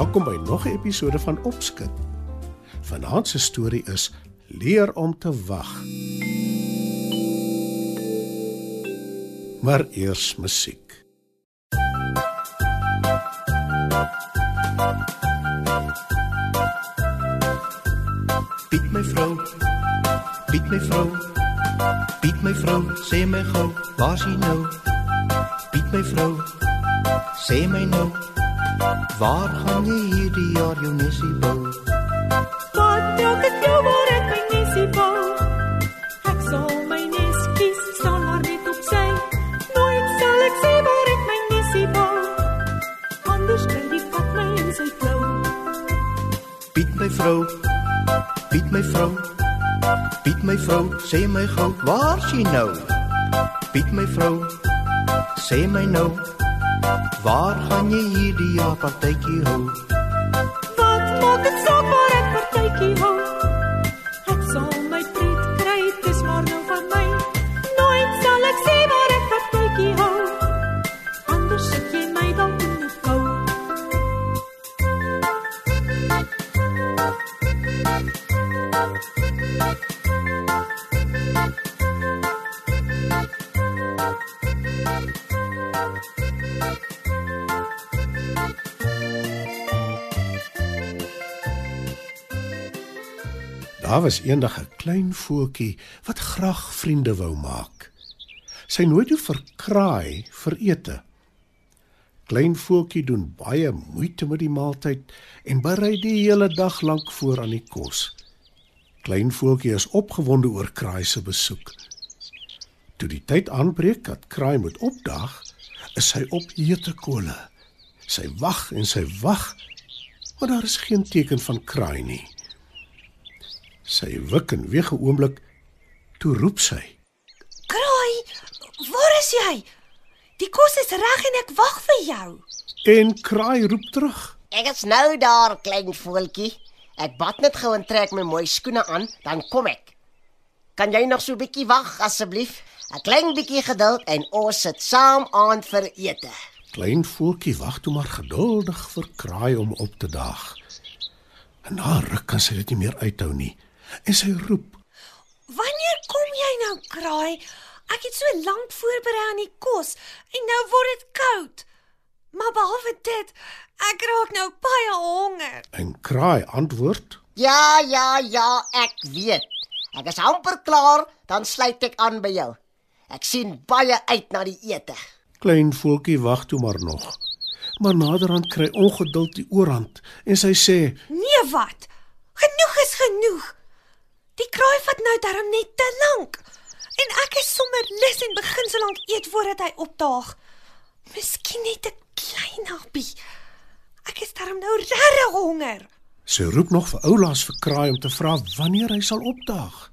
Welkom by nog 'n episode van Opskud. Vanaand se storie is Leer om te wag. Maar eers musiek. Piet my vrou. Piet my vrou. Piet my vrou, sê my gou, waar is jy nou? Piet my vrou. Sê my nou, waar gaan jy hierdie jaar jou nesie bou? Wat maak dit jou waar ek my nesie bou? Ek sal my nes kies, staan maar net op sy. Nooit sal ek sê waar ek my nesie bou. Anders kry die kat my in sy klou. Piet my vrou. Piet my vrou. Piet my vrou, sê my gou, waar jy nou? Piet my vrou. Sê my nou, waar gaan jy hierdie jaar partytjie hou? Wat maak dit saak waar ek partytjie hou? Ek sal my pret kry, dis maar nou van my. Nooit sal ek sê waar ek partytjie hou. Anders sit jy my dalk in 'n kou. Daar was eendag 'n klein voeltjie wat graag vriende wou maak. Sy nooit hoe verkraai vir ete. Klein voeltjie doen baie moeite met die maaltyd en berei die hele dag lank voor aan die kos. Klein voeltjie is opgewonde oor kraai se besoek. Toe die tyd aanbreek dat kraai moet opdaag, is sy op hete kole. Sy wag en sy wag, maar daar is geen teken van kraai nie. Sy wik en weeg 'n oomblik, toe roep sy. Kraai, waar is jy? Die kos is reg en ek wag vir jou. En kraai roep terug. Ek is nou daar, klein voeltjie. Ek bad net gou en trek my mooi skoene aan, dan kom ek. Kan jy nog so 'n bietjie wag asseblief? 'n Klein bietjie geduld en ons sit saam aan vir ete. Klein voeltjie wag toe maar geduldig vir kraai om op te daag. En na ruk kan sy dit nie meer uithou nie. En sy roep: Wanneer kom jy nou, Kraai? Ek het so lank voorberei aan die kos en nou word dit koud. Maar behalwe dit, ek raak nou baie honger. En kraai antwoord: Ja, ja, ja, ek weet. Ek is amper klaar, dan sluit ek aan by jou. Ek sien baie uit na die ete. Klein voeltjie wag toe maar nog. Maar naderhand kry ongeduld die oorhand en sy sê: Nee, wat? Genoeg is genoeg. Die kraai vat nou darm net te lank. En ek is sommer lus en begin so lank eet voordat hy opdaag. Miskien net 'n klein happie. Ek is darm nou regtig honger. Sy roep nog vir oulaas vir kraai om te vra wanneer hy sal opdaag.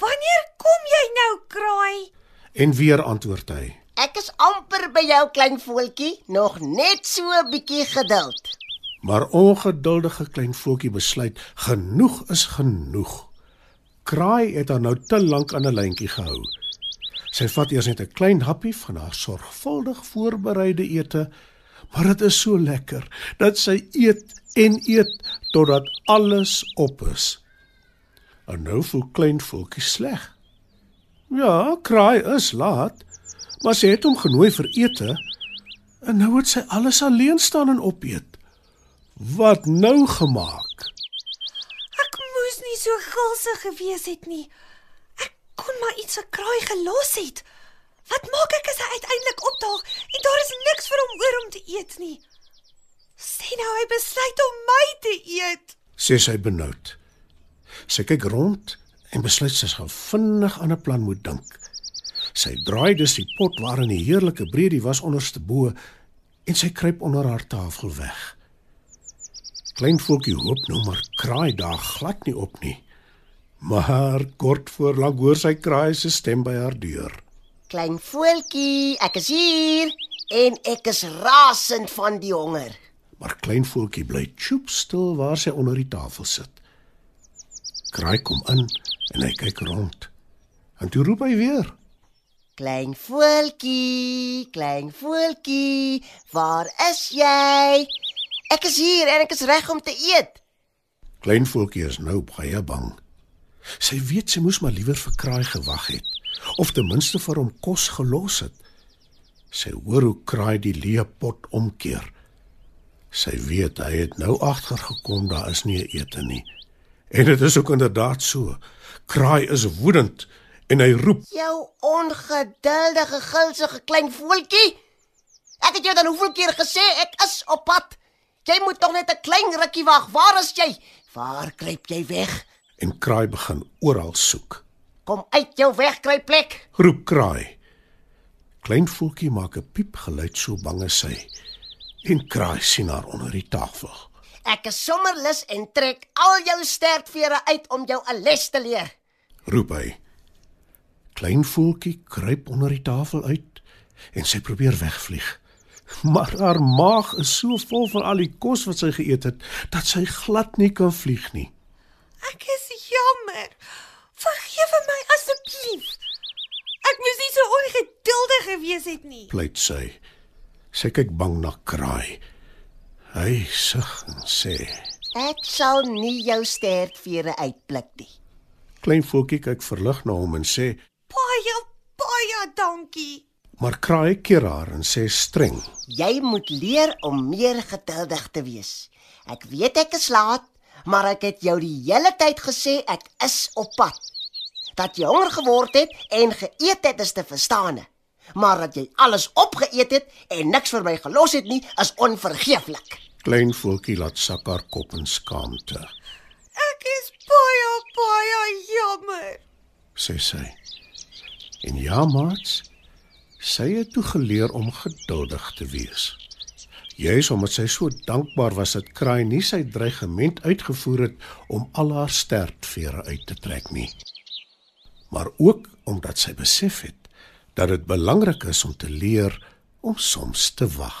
Wanneer kom jy nou, kraai? En weer antwoord hy: Ek is amper by jou klein voeltjie, nog net so 'n bietjie geduld. Maar ongeduldige klein voeltjie besluit genoeg is genoeg. Kraai het haar nou te lank aan 'n lyntjie gehou. Sy vat eers net 'n klein happie van haar sorgvuldig voorbereide ete, maar dit is so lekker dat sy eet en eet totdat alles op is. En nou voel klein voeltjie sleg. Ja, Kraai is laat, maar sy het hom genooi vir ete en nou moet sy alles alleen staan en opeet. Wat nou gemaak? Ek moes nie so gulsig gewees het nie. Ek kon maar iets vir kraai gelos het. Wat maak ek as hy uiteindelik opdaag en daar is niks vir hom oor om te eet nie? Sê nou hy besluit om my te eet. sê sy benoud. Sy kyk rond en besluit sy gaan vinnig aan 'n plan moet dink. Sy draai dus die pot waarin die heerlike breedie was onderste bo en sy kruip onder haar tafel weg. Klein voeltjie hoop nou maar kraai daar glad nie op nie. Maar kort voor lank hoor sy kraai se stem by haar deur. Klein voeltjie, ek is hier en ek is rasend van die honger. Maar klein voeltjie bly choop stil waar sy onder die tafel sit. Kraai kom in en hy kyk rond. En toe roep hy weer. Klein voeltjie, klein voeltjie, waar is jy? Ek is hier en ek is reg om te eet. Klein voeltjie is nou baie bang. Sy weet sy moes maar liewer vir kraai gewag het of ten minste vir hom kos gelos het. Sy hoor hoe kraai die leë pot omkeer. Sy weet hy het nou agtergekom daar is nie ete nie. En dit is ook inderdaad so. Kraai is woedend en hy roep: Jou ongeduldige, gulsige klein voeltjie. Ek het jou dan hoeveel keer gesê ek is op pad. Jy moet tog net 'n klein rukkie wag. Waar is jy? Waar kruip jy weg? en kraai begin oral soek. Kom uit jou wegkruipplek. Roep kraai. Klein voeltjie maak 'n piepgeluid so bang is sy. En kraai sien haar onder die tafel. Ek is sommer lus en trek al jou stertvere uit om jou 'n les te leer. Roep hy. Klein voeltjie kruip onder die tafel uit en sy probeer wegvlieg. Maar haar maag is so vol van al die kos wat sy geëet het dat sy glad nie kan vlieg nie. Ek is jammer. Vergewe my asseblief. Ek moes nie so ongeduldig gewees het nie. Pleit sy. Sy kyk bang na kraai. Hy sug en sê: Ek sal nie jou stertvere uitpluk nie. Klein voeltjie kyk verlig na hom en sê: Baie baie dankie. "Maar kraai keer haar en sê streng: Jy moet leer om meer geduldig te wees. Ek weet ek is laat, maar ek het jou die hele tyd gesê ek is op pad. Dat jy honger geword het en geëet het is te verstaane. Maar dat jy alles opgeëet het en niks vir my gelos het nie, is onvergeeflik. Klein voeltjie laat sak haar kop in skaamte, Ek is baie baie jammer. sê sy. En ja, maats, sy het toe geleer om geduldig te wees. Juis omdat sy so dankbaar was dat Kraai nie sy dreigement uitgevoer het om al haar stertvere uit te trek nie. Maar ook omdat sy besef het dat dit belangrik is om te leer om soms te wag.